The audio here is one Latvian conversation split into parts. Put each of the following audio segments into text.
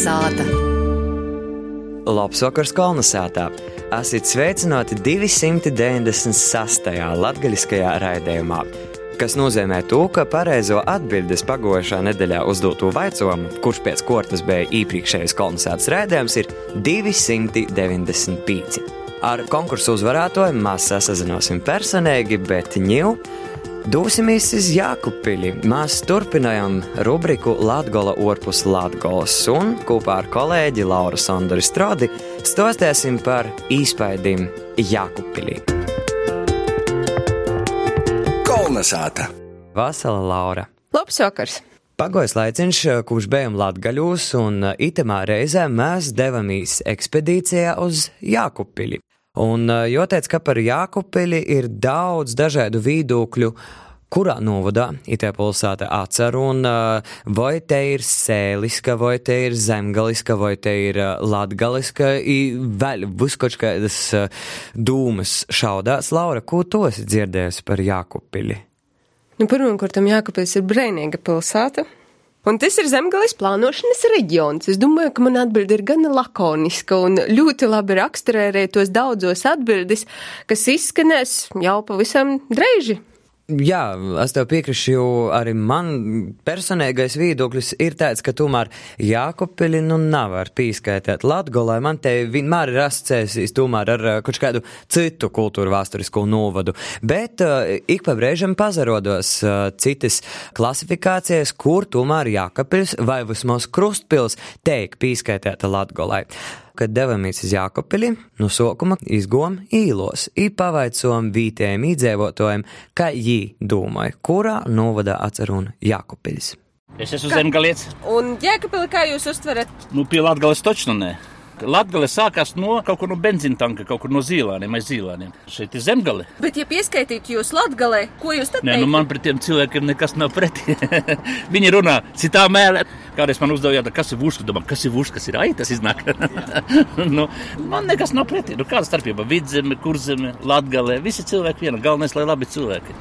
sāta. Labs vakars kolonizētā! Esat sveicināti 296. latgaļiskajā raidījumā, kas nozīmē to, ka pareizo atbildes pagojušā nedēļā uzdoto vaicojumu, kurš pēc kortas bija iepriekšējais kolonizētas raidījums, ir 295. Ar konkursu uzvarētoju mēs sazināsim personīgi, bet ņū. Dosimies uz Jākupili. Mēs turpinājām rubriku Latvijas orpus Latvijas un kopā ar kolēģi Lauru Sandoru Strodi stostēsim par īspējām Jākupilī. Kolnesāta! Vasala Laura! Labs vakars! Pagājis laiciņš, kurš bijām Latgaļos, un itamā reizē mēs devāmies ekspedīcijā uz Jākupili. Un jāteic, ka par Jākupili ir daudz dažādu viedokļu, kurā novadā itē pilsēta atcer, un vai te ir sēliska, vai te ir zemgaliska, vai te ir latgaliska, i vēl viskoč kādas dūmas šaudās. Laura, ko tu esi dzirdējusi par Jākupili? Nu, Pirmkārt, Jākupils ir brīvīga pilsēta. Un tas ir zemgājas plānošanas reģions. Es domāju, ka man atbilde ir gana lakoniska un ļoti labi raksturē arī tos daudzos atbildes, kas izskanēs jau pavisam dreiži. Jā, es tev piekrītu, jo arī man personīgais viedoklis ir tāds, ka tomēr Jākopili nu nav ar pīskaitēt Latgolai. Man te vienmēr ir asociēsies tomēr ar kaut kādu citu kultūru vēsturisko novadu. Bet uh, ik pa brēžam pazarodos uh, citas klasifikācijas, kur tomēr Jākopils vai vismaz Krustpils teik pīskaitēta Latgolai kad devāmies uz Jākopili, no sākuma izgojām īlos, īpavaicojām vītējiem īdzīvotājiem, kā jī domāja, kurā novadā atceruna Jākopilis. Es esmu zemgalietis. Un Jēkabili, kā jūs uztverat? Nu, pie Latgales točno nē. Latgale sākās no kaut kur no benzīna tanka, kaut kur no zīlāniem, aiz zīlāniem. Šeit ir zemgale. Bet, ja pieskaitītu jūs Latgalē, ko jūs tad Nē, nu man pret tiem cilvēkiem nekas nav pretī. Viņi runā citā mēlē. Kādreiz man uzdevā jautājumu, kas ir vušs, domā, kas ir vušs, kas ir aitas iznāk. nu, man nekas nav pretī. Nu, kāda starpība? Vidzeme, kurzeme, Latgale. Visi cilvēki viena. Galvenais, lai labi cilvēki.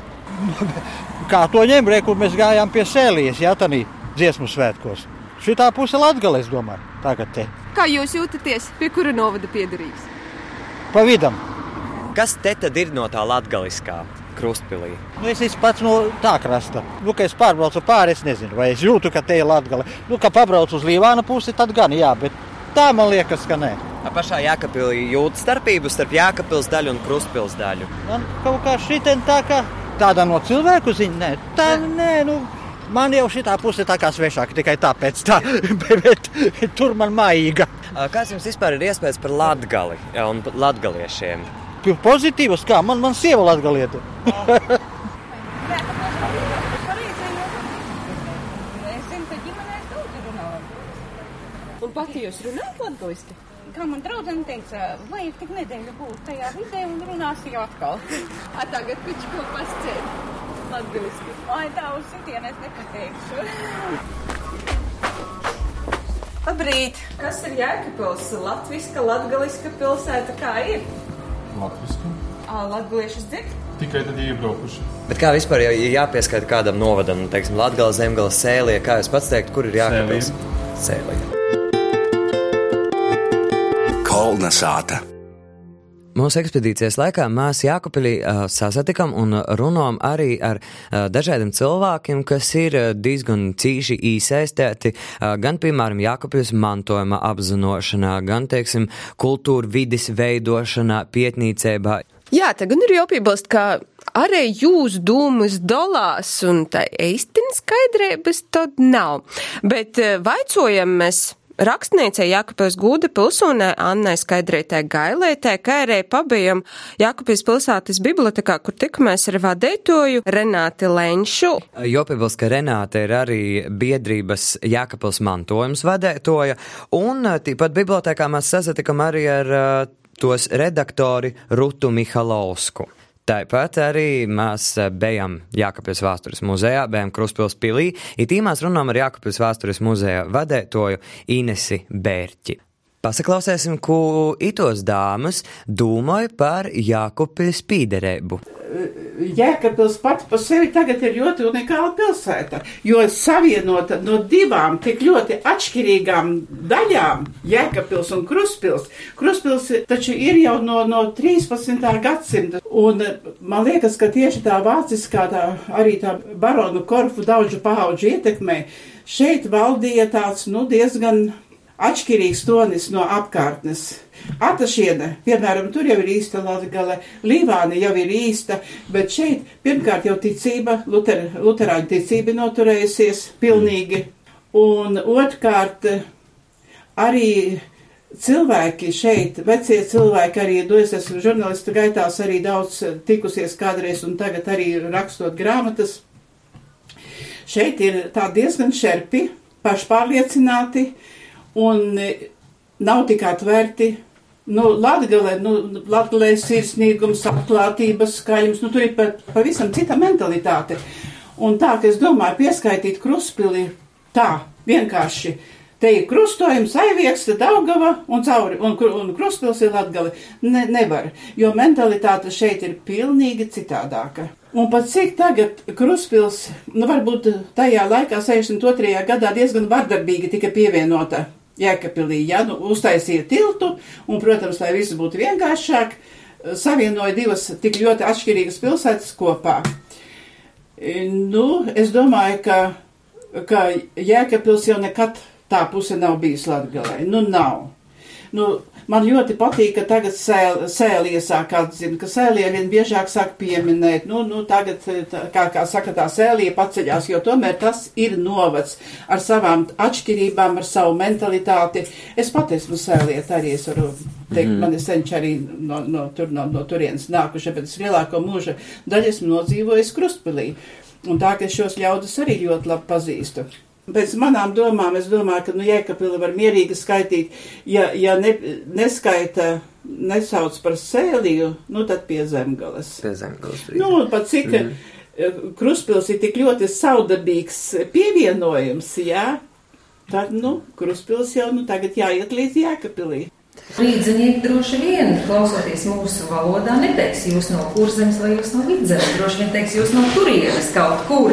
Kā to ņem, re, kur mēs gājām pie sēlijas, jā, tādā dziesmu svētkos. Šitā puse Latgale, es domāju, tagad te. Kā jūs jūtaties, pie kura novada piedarīs? Pa vidam. Kas te tad ir no tā latgaliskā krustpilī? Nu, es esmu pats no tā krasta. Nu, kad es pārbraucu pāri, es nezinu, vai es jūtu, ka te ir Latgale. Nu, kad pabraucu uz Līvāna pusi, tad gan jā, bet tā man liekas, ka nē. A pašā Jākapilī jūt starpību starp Jākapils daļu un Krustpils daļu. Man kaut kā šitien tā kā tāda no cilvēku ziņa, nē, tā nē, nu. Man jau šī puse tā kā svešāka tikai tāpēc, tā, bet, tur man mājīga. Kāds jums vispār ir iespējas par latgali un latgaliešiem? Pozitīvs, kā man, man sieva latgalieta. Un pati jūs runājat latgaliski? Kā man draudzene teica, vajag tik nedēļu būt tajā vidē un runāsi jau atkal. A tagad piču ko pasciet latgaliski. Ai, tā uz sitienes nepateikšu. Labrīt! Kas ir Jēkabils? Latviska, latgaliska pilsēta kā ir? Latvijasiski. Ā, latgaliešus dzird? Tikai tad iebraukuši. Bet kā vispār ja ir jāpieskaita kādam novadam, teiksim, Latgala, Zemgala, Sēlija, kā jūs pats teikt, kur ir Jākapils? Sēlija. Kolnesāta! Mūsu ekspedīcijas laikā mēs Jākopilī uh, sasatikām un runājām arī ar uh, dažādiem cilvēkiem, kas ir uh, diezgan cīši īsaistēti gan, piemēram, Jākopilis mantojuma apzinošanā, gan, teiksim, kultūra vidas veidošanā, pietnīcībā. Jā, tā gan ir jāpiebilst, ka arī jūs dūmas dolās un tā īstenībā skaidrības tad nav. Bet vaicojam mēs rakstniecei Jākapils Gūda pilsonē Annai Skaidrītē Gailētē, kā arī pabijam Jākapils pilsētas bibliotekā, kur tikamies ar vadītoju Renāti Lenšu. Jopibils, ka Renāte ir arī biedrības Jākapils mantojums vadētoja, un tīpat bibliotekā mēs sasatikam arī ar uh, tos redaktori Rutu Mihalovsku. Tāpat arī mēs bijām Jākapils vēstures muzejā, bijām Kruspils pilī, it īmās runām ar Jākapils vēstures muzeja vadētoju Inesi Bērķi. Pasaklausēsim, ko itos dāmas domāja par Jākupis pīderēbu. Jēkabils pats par sevi tagad ir ļoti unikāla pilsēta, jo savienota no divām tik ļoti atšķirīgām daļām - Jēkabils un Kruspils. Kruspils taču ir jau no, no 13. gadsimta, un man liekas, ka tieši tā vāciskā, tā arī tā baronu korfu daudžu paudžu ietekmē šeit valdīja tāds, nu, diezgan atšķirīgs tonis no apkārtnes. Atašiena, piemēram, tur jau ir īsta Latgale, Līvāna jau ir īsta, bet šeit pirmkārt jau ticība, Luter, luterāņu ticība noturējusies pilnīgi, un otrkārt arī cilvēki šeit, vecie cilvēki arī, nu es esmu žurnālistu gaitās arī daudz tikusies kādreiz un tagad arī rakstot grāmatas. Šeit ir tā diezgan šerpi, pašpārliecināti un nav tik atvērti Nu, Latgalē, nu, Latgalē sirsnīgums, atklātības, skaļums, nu, tur ir pat pavisam cita mentalitāte. Un tā, ka es domāju, pieskaitīt kruspili tā, vienkārši. Te ir krustojums, aivieksta, Daugava un cauri, un, un kruspils ir Latgali. Ne, nevar, jo mentalitāte šeit ir pilnīgi citādāka. Un pat cik tagad kruspils, nu, varbūt tajā laikā, 62. gadā, diezgan vardarbīgi tika pievienota Jēkabīlī, ja nu, uztaisīja tiltu, un, protams, lai viss būtu vienkāršāk, savienoja divas tik ļoti atšķirīgas pilsētas kopā. Nu, es domāju, ka, ka Jēkabils jau nekad tā puse nav bijis Latgalē. Nu, nav. Nu, Man ļoti patīk, ka tagad sēl, sēli iesāk atzīt, ka sēlie vien biežāk sāk pieminēt. Nu, nu tagad, tā, kā, kā saka, tā sēlie paceļās, jo tomēr tas ir novads ar savām atšķirībām, ar savu mentalitāti. Es pat esmu sēliet arī, es varu teikt, mm. mani senči arī no, no, tur, no, no turienes nākuši, bet es lielāko mūža daļu esmu nodzīvojis Krustpilī. Un tā, ka es šos ļaudus arī ļoti labi pazīstu. Pēc manām domām, es domāju, ka nu, Jēkabila var mierīgi skaitīt, ja, ja ne, neskaita, nesauc par sēliju, nu tad pie zemgales. Pie zemgales. Nu, pat cik mm. Kruspils ir tik ļoti saudabīgs pievienojums, jā, tad, nu, Kruspils jau, nu, tagad jāiet līdz Jēkapilī. Līdzinieki droši vien, klausoties mūsu valodā, neteiks jūs no kurzemes vai jūs no vidzemes. Droši vien teiks jūs no turienes kaut kur.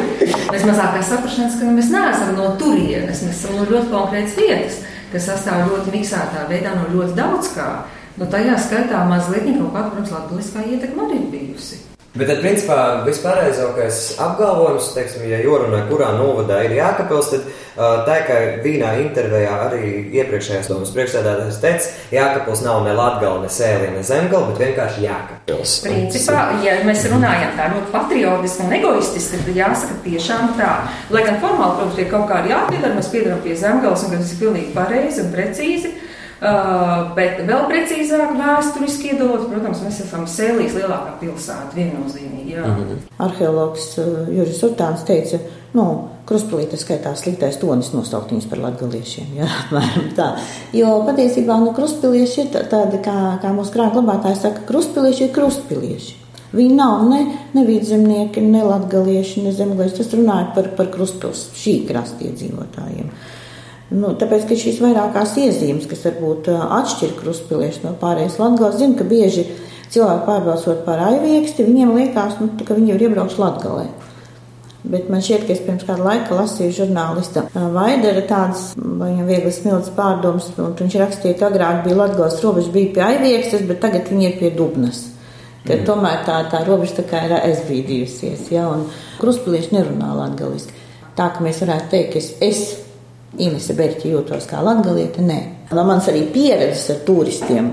Mēs mazākā saprašanas, ka mēs neesam no turienes, mēs esam no ļoti konkrētas vietas, kas sastāv ļoti miksētā veidā no ļoti daudz kā. Nu, tajā skaitā mazliet kaut kāda, protams, latgaliskā ietekma arī bijusi. Bet, tad, principā, vispareizākais apgalvojums, teiksim, ja jorunā, kurā novadā ir jākapils, tad uh, tā kā vīnā intervijā arī iepriekšējās domas priekšsēdētājs teica, jākapils nav ne latgala, ne sēlija, ne zemgala, bet vienkārši jākapils. Principā, ja mēs runājam tā ļoti patriotiski un egoistiski, tad jāsaka tiešām tā. Lai gan formāli, protams, pie kaut kā ir jāpiedara, mēs piedaram pie zemgalas, un tas ir pilnīgi pareizi un precīzi. Uh, bet vēl precīzāk, vēsturiski iedalot, protams, mēs esam Sēlijas lielākā pilsēta, viennozīmīgi. -hmm. Arheologs uh, Juris Urtāns teica, nu, Kruspalīte skaitās sliktais tonis nosaukt viņus par latgaliešiem, jā, apmēram tā. Jo patiesībā, nu, kruspilieši ir tādi, kā, kā mūsu krāna glabātāji saka, kruspilieši ir kruspilieši. Viņi nav ne, ne vidzemnieki, ne latgalieši, ne zemgalieši. Tas runāja par, par kruspils šī krasta iedzīvotājiem. Nu, tāpēc, ka šīs vairākās iezīmes, kas varbūt atšķir kruspiliešus no pārējās Latvijas, zinu, ka bieži cilvēki pārbalsot par aivieksti, viņiem liekas, nu, ka viņi ir iebraukuši Latgalē. Bet man šķiet, ka es pirms kāda laika lasīju žurnālista Vaidera tādas, viņam viegli smilts pārdomas, un viņš rakstīja, ka agrāk bija Latgales robeža bija pie aiviekstes, bet tagad viņi ir pie Dubnas. Mm. tomēr tā, tā robeža tā kā ir aizbīdījusies, ja, un kruspilieši nerunā latgaliski. Tā, ka mēs varētu teikt, ka es, es Inese Berķa jūtos kā latgalieta, nē. No manas arī pieredzes ar turistiem.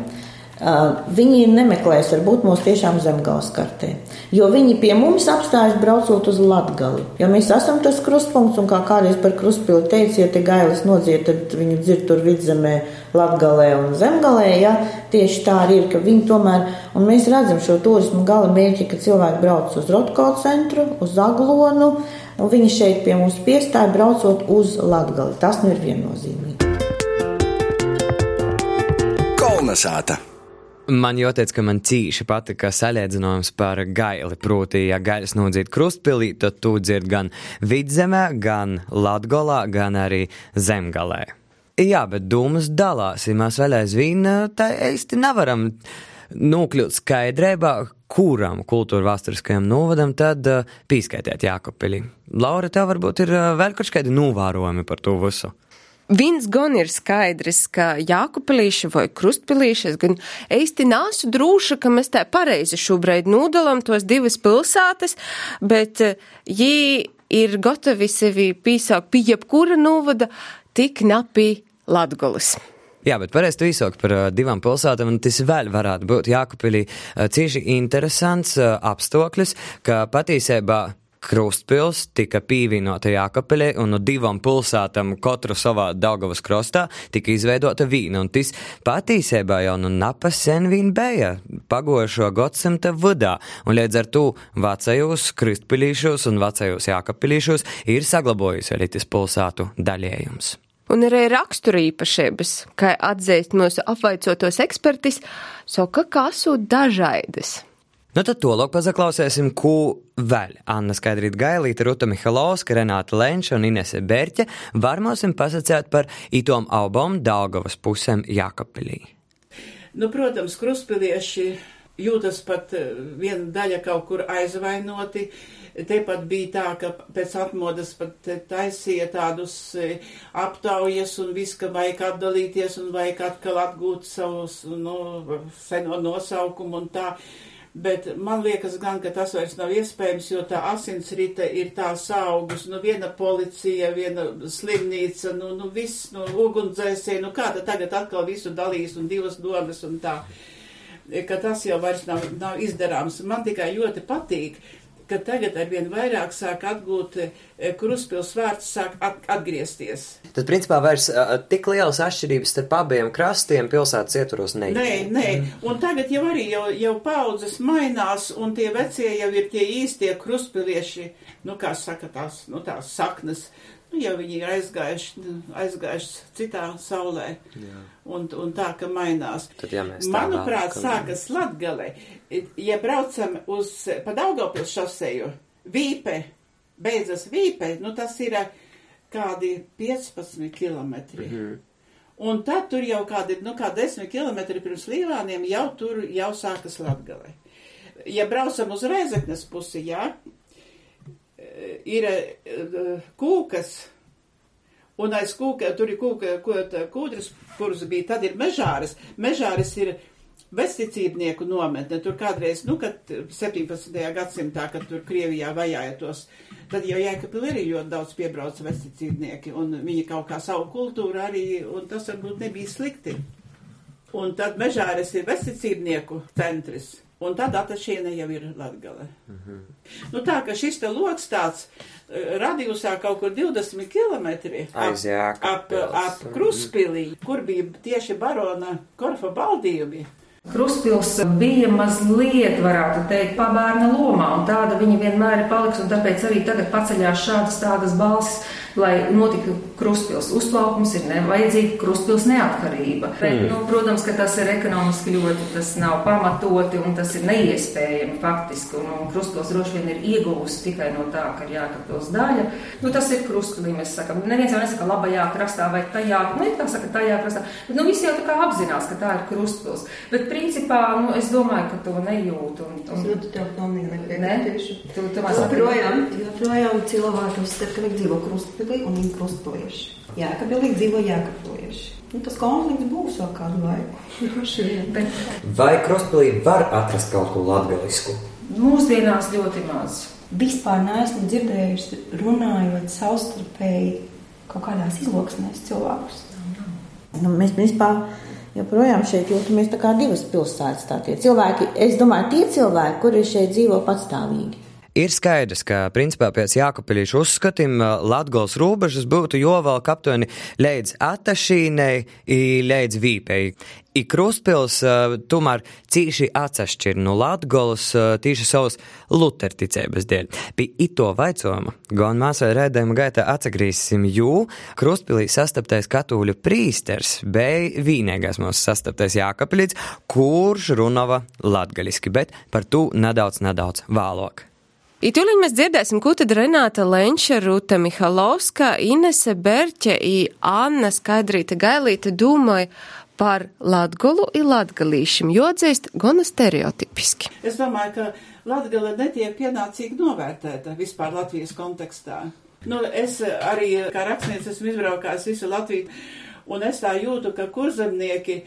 Viņi nemeklēs, varbūt mūsu tiešām zemgājas kartē, jo viņi pie mums apstājas braucot uz Latgali. Jo mēs esam tas krustpunkts, un kā kādreiz par krustpili teica, ja te gailis nodziet, tad viņi dzird tur vidzemē, Latgalē un zemgalē, ja tieši tā arī ir, ka viņi tomēr, un mēs redzam šo turismu gala mērķi, ka cilvēki brauc uz Rotko centru, uz Aglonu, un viņi šeit pie mums piestāja braucot uz Latgali. Tas nu ir viennozīmīgi. Kolnesāta! Man jāteic, ka man cīši patika salīdzinājums par gaili. Proti, ja gailis nodzīt krustpilī, tad tu dzird gan vidzemē, gan latgolā, gan arī zemgalē. Jā, bet dūmas dalās, ja mēs vēl aizvien eh, tā īsti nevaram nokļūt skaidrībā, kuram kultūra vēsturiskajam novadam tad uh, pīskaitiet Jākopilī. Laura, tev varbūt ir uh, vēl kaut kādi novērojumi par to visu. Viens gan ir skaidrs, ka Jākupilīša vai Krustpilīša, es gan īsti nāsu drūša, ka mēs tā pareizi šobrīd nodalam tos divas pilsētas, bet jī ir gatavi sevi pīsāk pie jebkura novada tik napi Latgolas. Jā, bet pareizi tu izsaukt par uh, divām pilsētām, un tas vēl varētu būt Jākupilī uh, cieši interesants uh, apstākļus, ka patiesībā Krustpils tika pievienota Jākapelē, un no divām pilsētām katru savā Daugavas krostā tika izveidota vīna, un tas patīsībā jau nu napa sen vīn bija pagojušo gadsimta vidā, un līdz ar to vecajos Krustpilīšos un vecajos Jākapilīšos ir saglabojusi arī tas pilsētu daļējums. Un arī rakstura īpašības, kā atzīst mūsu apvaicotos ekspertis, saka, ka esot dažādas. Nu tad to lūk pazaklausēsim, ko vēl Anna Skaidrīt Gailīta, Ruta Mihalovska, Renāta Lenča un Inese Berķa var mums pasakāt par itom album Daugavas pusēm Jākapilī. Nu, protams, kruspilieši jūtas pat viena daļa kaut kur aizvainoti. Tepat bija tā, ka pēc atmodas pat taisīja tādus aptaujas un viss, ka vajag atdalīties un vajag atkal atgūt savus, nu, seno nosaukumu un tā. Bet man liekas gan, ka tas vairs nav iespējams, jo tā asinsrite ir tā saugus, nu viena policija, viena slimnīca, nu, nu viss, nu ugunsdzēsēji, nu kā tad tagad atkal visu dalīs un divas domas un tā, ka tas jau vairs nav, nav izdarāms. Man tikai ļoti patīk, ka tagad arvien vairāk sāk atgūt kruspils vārds, sāk at atgriezties. Tad, principā, vairs uh, tik lielas atšķirības starp abiem krastiem pilsētas ietvaros neiet. Nē, nē, un tagad jau arī jau, jau paudzes mainās, un tie vecie jau ir tie īstie kruspilieši, nu, kā saka tās, nu, tās saknes, nu, jau viņi ir aizgājuši, aizgājuši citā saulē. Jā. Un, un tā, ka mainās. Tad, ja Manuprāt, sākas Latgale. Ja braucam uz pa Daugavpils šoseju, Vīpe, beidzas Vīpe, nu tas ir kādi 15 kilometri. Mm -hmm. Un tad tur jau kādi, nu kā 10 kilometri pirms Līvāniem jau tur jau sākas Latgale. Ja braucam uz Reizeknes pusi, jā, ir kūkas, un aiz kūka, tur ir kūka, kūdras, kuras bija, tad ir mežāras. Mežāras ir vesticībnieku nometne. Tur kādreiz, nu, kad 17. gadsimtā, kad tur Krievijā vajāja tos, tad jau Jēkabili arī ļoti daudz piebrauca vesticībnieki, un viņi kaut kā savu kultūru arī, un tas varbūt nebija slikti. Un tad mežāres ir vesticībnieku centrs. Un tad atašiena jau ir Latgale. Mm -hmm. Nu tā, ka šis te loks tāds radījusā kaut kur 20 km ap, ap, ap Kruspilī, kur bija tieši barona Korfa baldījumi. Kruspils bija mazliet, varētu teikt, pabērna lomā, un tāda viņa vienmēr ir paliks, un tāpēc arī tagad paceļās šādas tādas balsis, lai notiktu Kruspils uzplaukums, ir nevajadzīga Kruspils neatkarība. Bet, mm. nu, protams, ka tas ir ekonomiski ļoti, tas nav pamatoti, un tas ir neiespējami faktiski, un, un Kruspils droši vien ir ieguvusi tikai no tā, ka ir jākapils daļa. Nu, tas ir Kruspilī, mēs sakam, neviens jau nesaka labajā krastā vai tajā, nu, tā saka tajā krastā, bet, nu, visi jau tā kā apzinās, ka tā ir Kruspils. Bet, principā, nu, es domāju, ka to nejūt. Un, un... Es jūtu tev pilnīgi nepiekrītu. Tu, tu joprojām, joprojām cilvēki uzskata, ka viņi dzīvo Krustpilī un viņi Krustpilieši. Jēkabīlī dzīvo Jēkabīlieši. Nu, tas konflikts būs vēl kādu laiku. Vai Krustpilī var atrast kaut ko latgalisku? Mūsdienās ļoti maz. Vispār neesmu dzirdējusi runājot savstarpēji kaut kādās izloksnēs cilvēkus. Nu, mēs vispār joprojām šeit jūtamies kā divas pilsētas. Cilvēki, es domāju, tie cilvēki, kuri šeit dzīvo patstāvīgi. Ir skaidrs, ka principā pēc Jākapilīša uzskatiem Latgols robežas būtu jovelk aptuveni līdz Atašīnei, līdz Vīpei. I Krustpils uh, tomēr cīši atsašķir no Latgolas uh, tīši savas luterticības dēļ. Pie ito vaicojuma, gan mēs vai rēdējuma gaitā atsagrīsim, jo Krustpilī sastaptais katūļu prīsters bija vīnīgais mūsu sastaptais Jākapilīts, kurš runava latgaliski, bet par to nedaudz, nedaudz vēlāk. Itūliņ mēs dzirdēsim, ko tad Renāta Lenča, Ruta Mihalovska, Inese Berķe i Anna Skaidrīta Gailīta domāja par latgolu i latgalīšiem, jo atzīst gana stereotipiski. Es domāju, ka Latgala netiek pienācīgi novērtēta vispār Latvijas kontekstā. Nu, es arī kā rakstnieks esmu izbraukājis visu Latviju, un es tā jūtu, ka kurzemnieki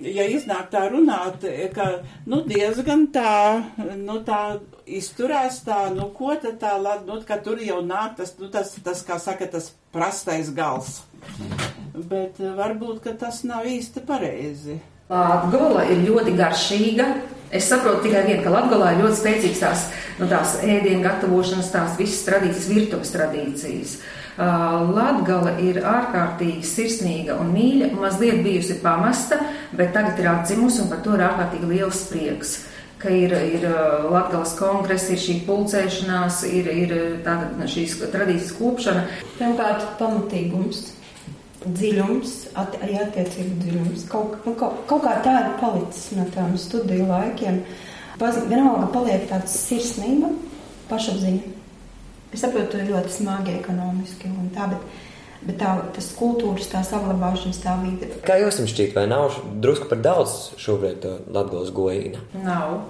ja iznāk tā runāt, ka, nu, diezgan tā, nu, tā izturēs tā, nu, ko tad tā, nu, ka tur jau nāk tas, nu, tas, tas, kā saka, tas prastais gals. Bet varbūt, ka tas nav īsti pareizi. Latgola ir ļoti garšīga. Es saprotu tikai vienu, ka Latgolā ir ļoti spēcīgas tās, nu, tās ēdienu gatavošanas, tās visas tradīcijas, virtuves tradīcijas. Latgala ir ārkārtīgi sirsnīga un mīļa, mazliet bijusi pamesta, bet tagad ir atdzimusi un par to ir ārkārtīgi liels prieks ka ir, ir Latvijas kongress, ir šī pulcēšanās, ir, ir tāda šīs tradīcijas kopšana. Pirmkārt, pamatīgums, dziļums, at, arī attiecību dziļums. Kaut, nu, kaut, kaut kā tā ir palicis no tām studiju laikiem. Vienalga paliek tāds sirsnība, pašapziņa. Es saprotu, tur ir ļoti smagi ekonomiski un tā, bet, bet tā, tas kultūras, tā saglabāšanas, tā vide. Kā jums šķiet, vai nav drusku par daudz šobrīd Latvijas goīna? Nav.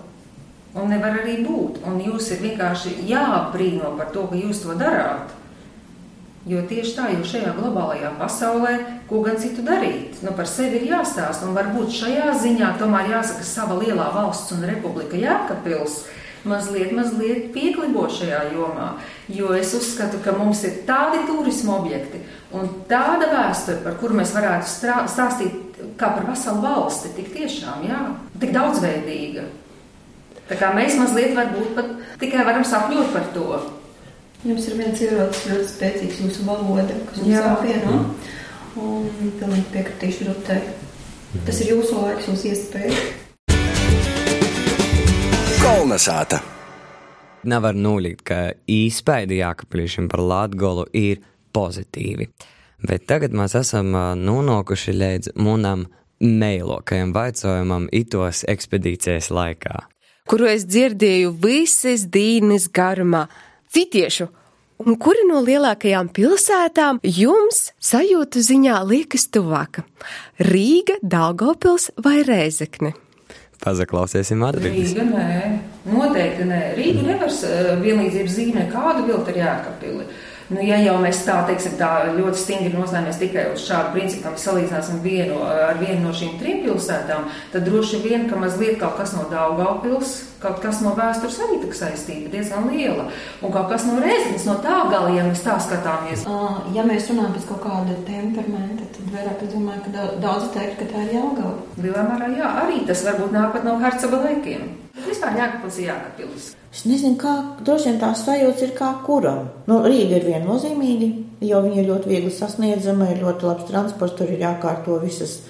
Un nevar arī būt. Un jūs ir vienkārši jāapbrīno par to, ka jūs to darāt. Jo tieši tā, jo šajā globālajā pasaulē, ko gan citu darīt, nu par sevi ir jāstāsta. Un varbūt šajā ziņā tomēr jāsaka sava lielā valsts un republika Jēkabils mazliet, mazliet pieklibo šajā jomā. Jo es uzskatu, ka mums ir tādi turismu objekti un tāda vēsture, par kuru mēs varētu stāstīt kā par veselu valsti. Tik tiešām, jā, tik daudzveidīga. Tā kā mēs mazliet varbūt pat tikai varam sapņot par to. Jums ir viens ierocis ļoti spēcīgs jūsu valoda, kas jums apvieno. Un pilnīgi piekritīšu Rutai. Tas ir jūsu laiks, jūsu iespēja. Kolnesāta. Nevar nulīt, ka īspaidi jākaplīšiem par Latgolu ir pozitīvi. Bet tagad mēs esam nonākuši līdz munam meilokajam vaicojumam itos ekspedīcijas laikā. Kuru es dzirdēju visas dienas garumā, citiešu, un kuri no lielākajām pilsētām jums sajūtu ziņā liekas tuvāka - Rīga, Daugopils vai Rēzekne? Pazaklausiesim atbildes. Rīga nē, noteikti nē. Rīga nevar uh, vienlīdzības zīmē kādu viltu ar Jēkabili. Nu, ja jau mēs tā, teiksim, tā ļoti stingri nostājamies tikai uz šādu principu, ka mēs salīdzināsim vienu ar vienu no šīm trim pilsētām, tad droši vien, ka mazliet kaut kas no Daugavpils, kaut kas no vēstures arī tik saistīta diezgan liela, un kaut kas no Rēzines, no tā gala, ja mēs tā skatāmies. Ja mēs runājam pēc kaut kāda temperamenta, tad vairāk es domāju, ka daudz teikt, ka tā ir Jelgava. Lielā mērā jā, arī tas varbūt nāk pat no Hercega laikiem. Vispār Jēkabils ir Jēkabils. Es nezinu, kā droši vien tās sajūtas ir kā kuram. Nu, Rīga ir viennozīmīga, jo viņa ir ļoti viegli sasniedzama, ir ļoti labs transports, tur ir jākārto visas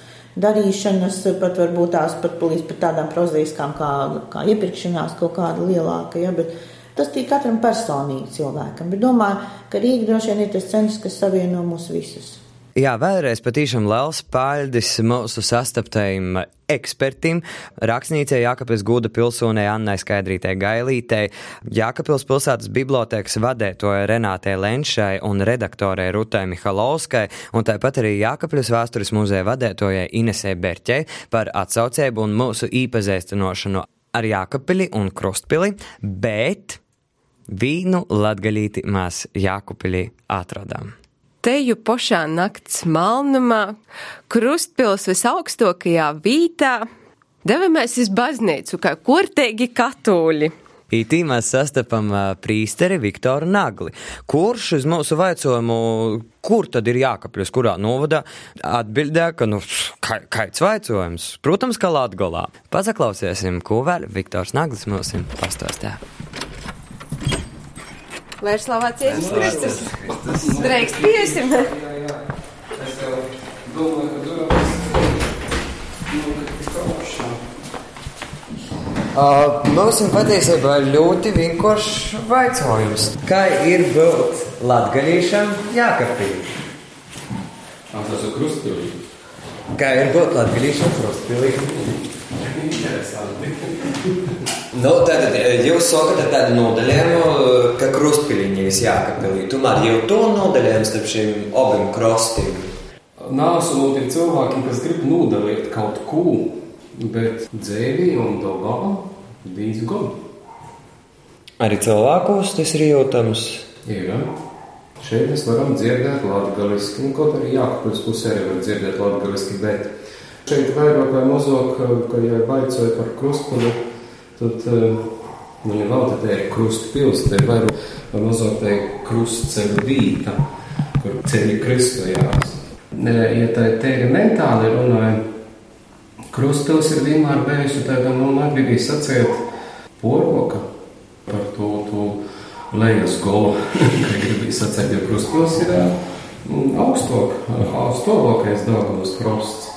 darīšanas, pat varbūt tās pat līdz pat tādām prozaiskām kā, kā iepirkšanās kaut kāda lielāka, ja, bet tas ir katram personīgi cilvēkam. Bet domāju, ka Rīga droši vien ir tas centrs, kas savieno mūs visus. Jā, vēlreiz patīšām liels paldies mūsu sastaptajiem ekspertim, rakstniecei Jākapils Gūda pilsonē Annai Skaidrītē Gailītei, Jākapils pilsētas bibliotēkas vadētoja Renātei Lenšai un redaktorei Rutai Mihalovskai, un tāpat arī Jākapils vēstures muzeja vadētojai Inesē Berķei par atsaucēbu un mūsu īpazīstinošanu ar Jākapili un Krustpili, bet vīnu latgalīti mēs Jākapilī atradām. Teju pošā nakts malnumā, krustpils visaugstākajā vītā, devamies uz baznīcu kā kortēgi katoļi. Ītī mēs sastapam prīsteri Viktoru Nagli, kurš uz mūsu vaicojumu, kur tad ir jākapļus, kurā novadā, atbildēja, ka, nu, kaits vaicojums, protams, ka Latgolā. Pazaklausiesim, ko vēl Viktors Naglis mums pastāstīja. Lai ir slavēts Jēzus Kristus. Drēkst piesim. Uh, mums ir patiesībā ļoti vienkāršs jautājums. Kā ir būt latgadījušam, jākapīš? Tas ir krustpilī. Kā ir būt latgadījušam, krustpilī? Interesanti. Nu, tad eh, jūs sakat ar tādu nodaļējumu, ka krustpiliņi viss jākapilī. Tomēr jau to nodaļējumu starp šīm abiem krostiem. Nāsumot ir cilvēki, kas grib nodalīt kaut ko, bet dzēvī un dobā diezgan. Arī cilvēkos tas ir jūtams. Ir. Šeit mēs varam dzirdēt latviešu, nu, kaut arī Jākapils pusē arī var dzirdēt latviešu, bet šeit vairāk vai mazāk, ka ja baicoja par krustpili, tad nu, ja vēl te ir krustpils, te vai mazāk te ir krustceļu vīta, kur ceļi kristojās. Ja tā ir tēri mentāli runājot, krustpils ir vienmēr bijusi tāda, nu, negribīgi sacēt, poroka par to, to lejas golu, kā gribīgi sacēt, jo krustpils ir augstāk, augstākais Daugavas krosts.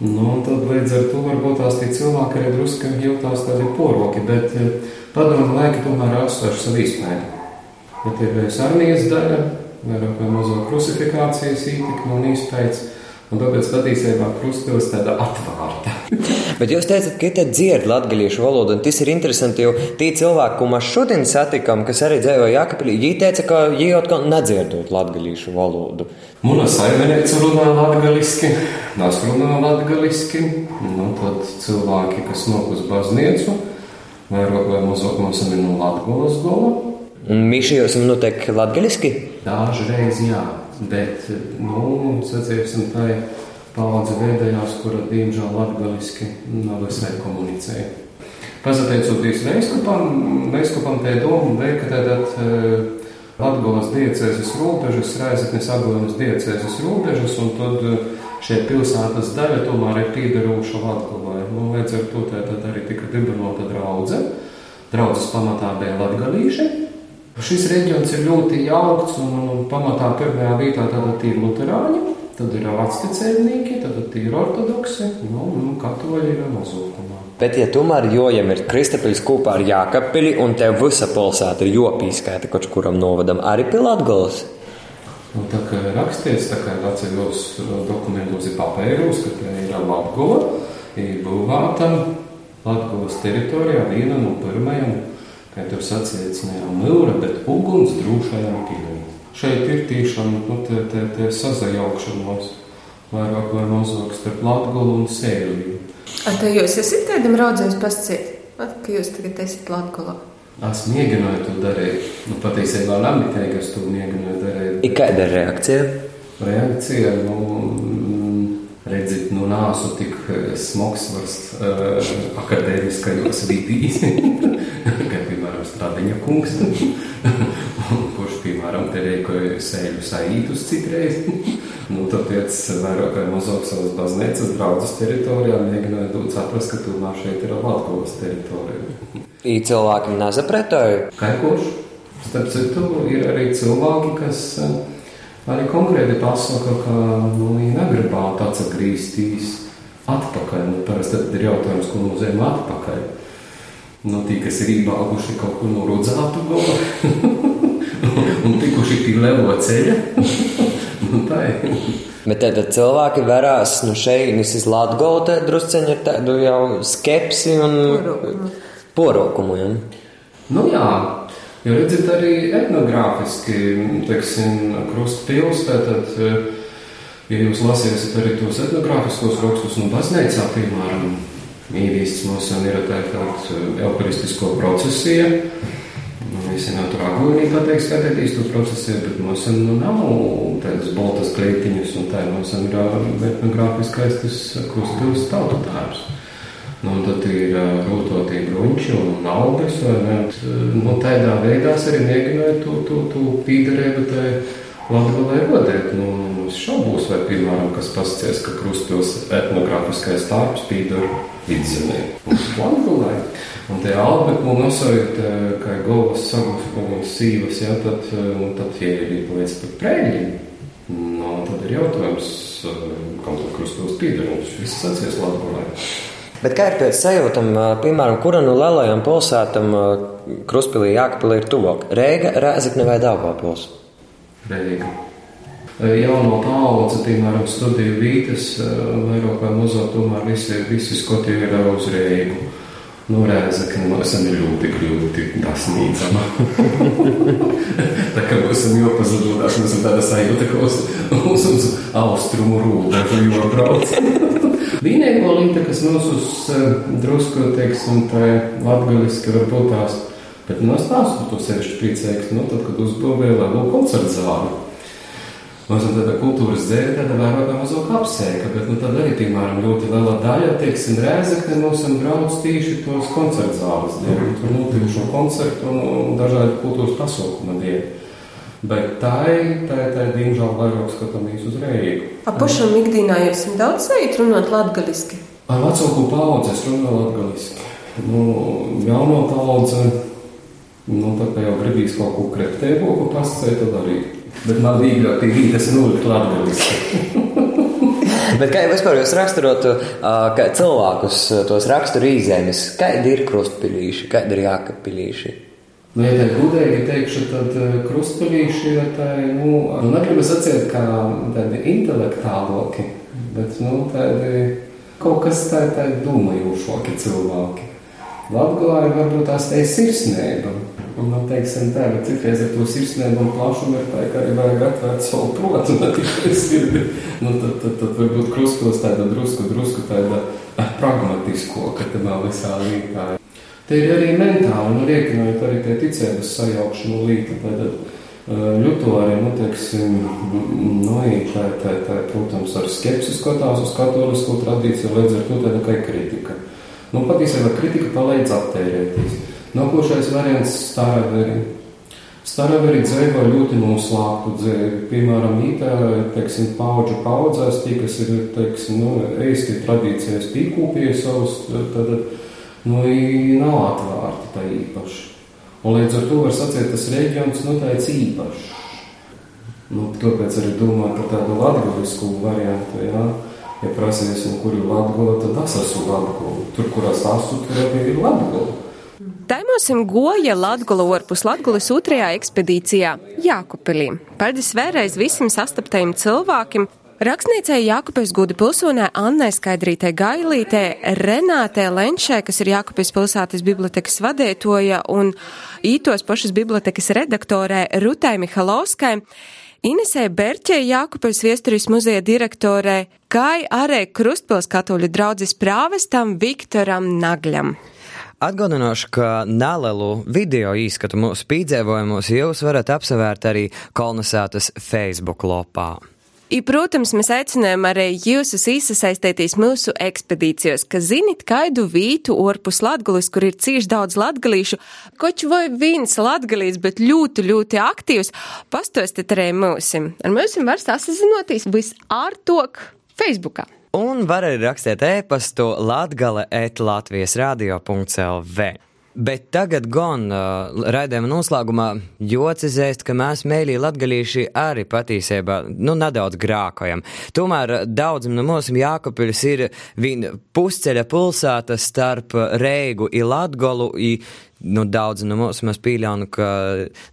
Nu, tad līdz ar to varbūt tās cilvēki arī drusku jūtās tādi poroki, bet padomu laika tomēr atstājuši savu izpēju. Bet ir bijusi armijas daļa, vairāk vai mazo krucifikācijas ītikma un izpējas. Un tāpēc patiesībā krustpils tāda atvārta. Bet jūs teicat, ka te dzird latgalīšu valodu, un tas ir interesanti, jo tie cilvēki, ko mēs šodien satikam, kas arī dzējo Jākapilī, viņi teica, ka viņi atkal nedzirdot latgalīšu valodu. Muna saimniece runā latgaliski, es runāju latgaliski, nu tad cilvēki, kas nāk uz baznīcu, vairāk vai mazāk mums ir no Latgolas gola. Un mīšajos jums notiek latgaliski? Dažreiz jā. Bet, nu, sacīsim, tā ir paudze veidojās, kura, diemžēl, latgaliski nav visai komunicēja. Pazateicoties Veiskupam, Veiskupam te domu dēļ, ka tātad Latgolas diecēzes robežas, Raizeknes Aglonas diecēzes robežas, un tad šie pilsētas daļa tomēr ir pīdarūša Latgolai. Nu, līdz ar to tātad arī tika dibinota draudze. Draudzes pamatā bija latgalīši, Šis reģions ir ļoti jaukts un, un pamatā pirmajā vietā tātad ir luterāņi, tad ir vecticēnīgi, tad ir ortodoksi, nu, un katoļi ir mazākumā. Bet, ja tomēr jojam ir Kristapils kopā ar Jākapili un tev visa pilsēta ir jopīskaita kaut kuram novadam arī pie Latgolas. Nu, tā kā rakstīts, tā kā atceļos dokumentos ir papēros, ka te ir Latgola, ir būvēta Latgolas teritorijā viena no pirmajām kā tur sacīja, mūra, bet uguns drūšajam pilī. Šeit ir tiešām nu, tie, tie, tie sazajaukšanos vairāk vai mazāk starp Latgolu un Sēliju. A, te jūs esat tādam raudzējums pasciet, ka jūs tagad esat Latgolā? Es mēģināju to darīt. Nu, patiesībā labi teikt, es to mēģināju darīt. Ir kāda reakcija? Reakcija, nu, redziet, nu nāsu tik smogs vairs uh, akadēmiskajos vidīs. Stradiņa kungs, piemēram, te rīkoja sēļu saītus citreiz. nu, tāpēc vairāk vai mazāk savas baznīcas draudzes teritorijā mēģināja dot saprast, ka tomēr šeit ir Latgolas teritorija. I cilvēki nezapretoja? Kurš? Starp citu, ir arī cilvēki, kas arī konkrēti pasaka, ka nu, viņi negribētu atgriezties atpakaļ. Nu, parasti tad ir jautājums, ko nozīmē atpakaļ. Nu, tie, kas ir iebalguši kaut kur no rodzātu gala un tikuši pie lielo ceļa. nu, tā ir. Bet tad cilvēki varās no šejienes iz Latgolu, tad drusceņi ar tādu jau skepsi un porokumu. Ja? Nu jā, jo redziet arī etnogrāfiski, teiksim, krustpils, tātad, ja jūs lasīsiet arī tos etnogrāfiskos rakstus un baznīcā, piemēram, Mīlīsts mums ir tāda euharistisko procesija. Visi nav tur agūnī pateikt, skatīties to procesiju, bet mums nu, nav tādas baltas kleitiņas, un tā mums ir etnogrāfiskais tas krustpils tautu tērs. Nu, tad ir rūtotie bruņķi un augļas, un nu, tādā veidā arī mēģināja to, to, to pīdarēbu tai Latgalē rodēt. Nu, es šaubos, vai, piemēram, kas pasties, ka krustpils etnogrāfiskais tārps pīdara vidzemē. Latgulē. Un tie albi, ko nosaukt, kā govas sagus un sīvas, ja, tad, un tad tie ir līdz pat prēļiem. No, tad ir jautājums, kam tad krustos piedarums. Viss sacies Latgulē. Bet kā ir pēc sajūtam, piemēram, kura no lielajām pilsētām Kruspilī, Jākapilī ir tuvāk? Rēga, Rēzekne vai Daugavpils? Rēga. jauno paudzi, piemēram, studiju vītas, vairāk vai mazāk tomēr visi, visi skoti ir uz reigu. Nu, Rēzakne mums ir ļoti grūti dasnīcama. tā kā esam jau pazudotās, mēs esam tāda sajūta, ka uz, uz, uz austrumu rūdažu jobrauc. Vienīgo līta, kas mums uz drusku, teiksim, tā latgaliski varbūt tās, bet no stāstu to sevišķi priecēks, nu, tad, kad uzbūvēja lielu koncertu zāli. Mums ir tāda kultūras dēļ, tāda vairāk mazo apsēka, bet nu, tad arī, piemēram, ļoti liela daļa, teiksim, rēzekne mums ir brauc tīši tos koncertu zāles dēļ, un tur notikušo koncertu un dažādu kultūras pasaukumu dēļ. Bet tā ir, tā ir, tā ir, diemžēl, vairāk skatāmies uz Reigu. A pašam ikdienā jūs daudz sajūt runāt latgaliski? Ar vecāku paudzi es runāju latgaliski. Nu, jauno paudze, nu, tā kā jau gribīs kaut ko kreptēboku pasacēt, tad arī Bet man bija grūti pateikt, tas ir nulle latviešu. Bet kā jau vispār jūs raksturotu uh, cilvēkus, tos raksturu īzēmes, kādi ir krustpilīši, kādi ir jākapilīši? Nu, ja tā gudīgi teikšu, tad krustpilīši ir tādi, nu, nu negribu sacīt kā tādi intelektāloki, bet, nu, tādi kaut kas tādi, tādi domājošoki cilvēki. Latgalā ir varbūt tās te sirsnība. Un, nu, teiksim, tā, bet citreiz ar to sirsnību un plašumu ir tā, ka arī vajag atvērt savu protu, ne tikai sirdi. Nu, tad, tad, tad varbūt kruspils tāda drusku, drusku tāda pragmatisko, ka tā vēl visā lītā. Te ir arī mentāli, nu, riekinojot arī pie ticības sajaukšanu līta, tad ļuto arī, nu, teiksim, nu, tā, tā, tā, protams, ar skepsi skatās uz katolisko tradīciju, līdz ar to tāda kā kritika. Nu, patiesībā kritika palīdz attērēties. Nākošais variants - staraveri. Staraveri dzēva ļoti noslēgtu dzēvi. Piemēram, ītā, teiksim, paudžu paudzēs, tie, kas ir, teiksim, nu, eisti tradīcijas pīkūpie savus, tad, nu, nav atvērti tā īpaši. Un līdz ar to var sacīt, tas reģions, nu, tā ir īpašs. Nu, tāpēc arī domāju par tādu latgavisku variantu, jā. Ja prasīsim, kur ir latgola, tad es esmu latgola. Tur, kur es esmu, tur arī ir latgola. Taimosim goja Latgula orpus Latgulas otrajā ekspedīcijā Jākupilī. Paldies vēlreiz visiem sastaptajiem cilvēkiem, Rakstniecei Jākupes Guda pilsonē Annai Skaidrītē Gailītē, Renātē Lenčē, kas ir Jākupes pilsētas bibliotekas vadētoja, un ītos pašas bibliotekas redaktorē Rutai Mihalovskai, Inesē Berķē Jākupes viesturis muzeja direktorē, kā arī Krustpils katoļu draudzes prāvestam Viktoram Nagļam. Atgādināšu, ka nelielu video īskatu mūsu pīdzēvojumos jūs varat apsevērt arī kolonizētas Facebook lopā. I, protams, mēs aicinām arī jūs iesaistīties mūsu ekspedīcijos, ka zinat, kaidu vītu orpus latgulis, kur ir cīši daudz latgalīšu, koč vai viens latgalīs, bet ļoti, ļoti aktīvs, pastostiet arī mūsim. Ar mūsim var sasazinoties visārtok Facebookā. Un var arī rakstīt e-pastu Latvijas radio.lv. Bet tagad gan uh, raidījuma noslēgumā jocizēst, ka mēs mēlī latgalīši arī patiesībā, nu, nedaudz grākojam. Tomēr daudzam no mums Jākapiļus ir viņa pusceļa pulsāta starp Reigu i Latgolu i nu, daudzi no mums mēs pieļaunu, ka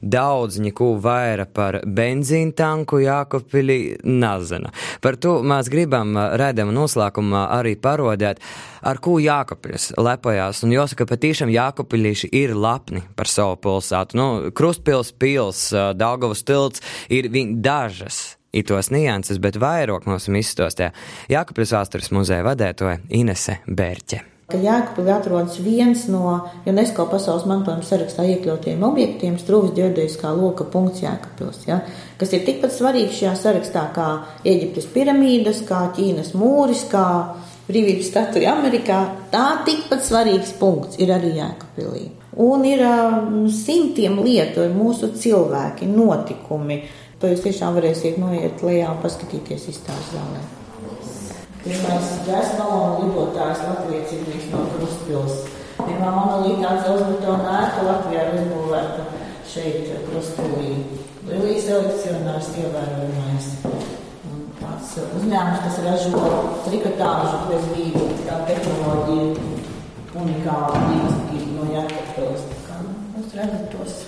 daudz neko vairāk par benzīnu tanku Jākopilī nezina. Par to mēs gribam redzējumu noslēgumā arī parodēt, ar ko Jākopilis lepojās. Un jāsaka, patīšām Jākopilīši ir lapni par savu pilsētu. Nu, Krustpils pils, Daugavas tilts ir viņi dažas. Itos nianses, bet vairāk mums izstostē Jākopils vēstures muzeja vadētoja Inese Bērķe ka Jēkabpilī atrodas viens no UNESCO pasaules mantojuma sarakstā iekļautiem objektiem - Strūvis ģeodējiskā loka punkts Jēkabpils, ja, kas ir tikpat svarīgs šajā sarakstā kā Eģiptes piramīdas, kā Ķīnas mūris, kā brīvības statuja Amerikā. Tā tikpat svarīgs punkts ir arī Jēkabpilī. Un ir um, simtiem lietu, ir mūsu cilvēki, notikumi. To jūs tiešām varēsiet noiet lejā un paskatīties izstāstu zālē. Pirmais gaisa balonu lidotājs Latvijas ir no Krustpils. Pirmā monolītā dzelzbetona ēka Latvijā ir uzbūvēta šeit Krustpilī. Lielīs selekcionārs ievērojamais. Tāds uzņēmums, kas ražo trikotāžu bez vīdu, tā tehnoloģija unikāla līdzīgi no Jēkabpils. Kā jūs redzat tos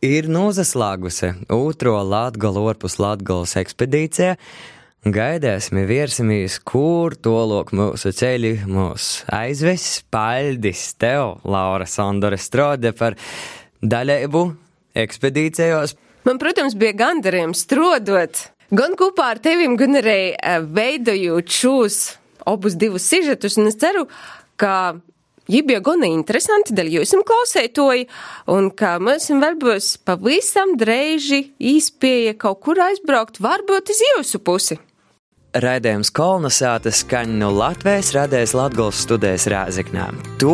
ir nozaslāgusi otro Latgala orpus Latgalas ekspedīcija. Gaidēsim, viersimies, kur tolok mūsu ceļi mūs aizves. Paldies tev, Laura Sondore Strode, par daļēbu ekspedīcijos. Man, protams, bija gandarījums strodot gan kopā ar tevim, gan arī eh, veidojot šos abus divus sižetus, un es ceru, ka Viņi bija gan interesanti, dēļ jūs klausētoji, un ka mums vēl būs pavisam dreiži īspēja kaut kur aizbraukt, varbūt uz jūsu pusi. Raidījums kolonizētas skaņu no Latvijas radījis Latvijas studijas Rāziknā. Tu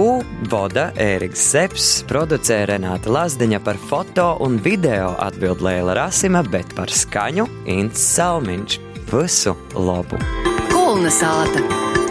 voda Ēriks Seps, producē Renāta Lazdiņa par foto un video atbild Lēla Rasima, bet par skaņu Ints Salmiņš. Visu labu! Kolonizēta!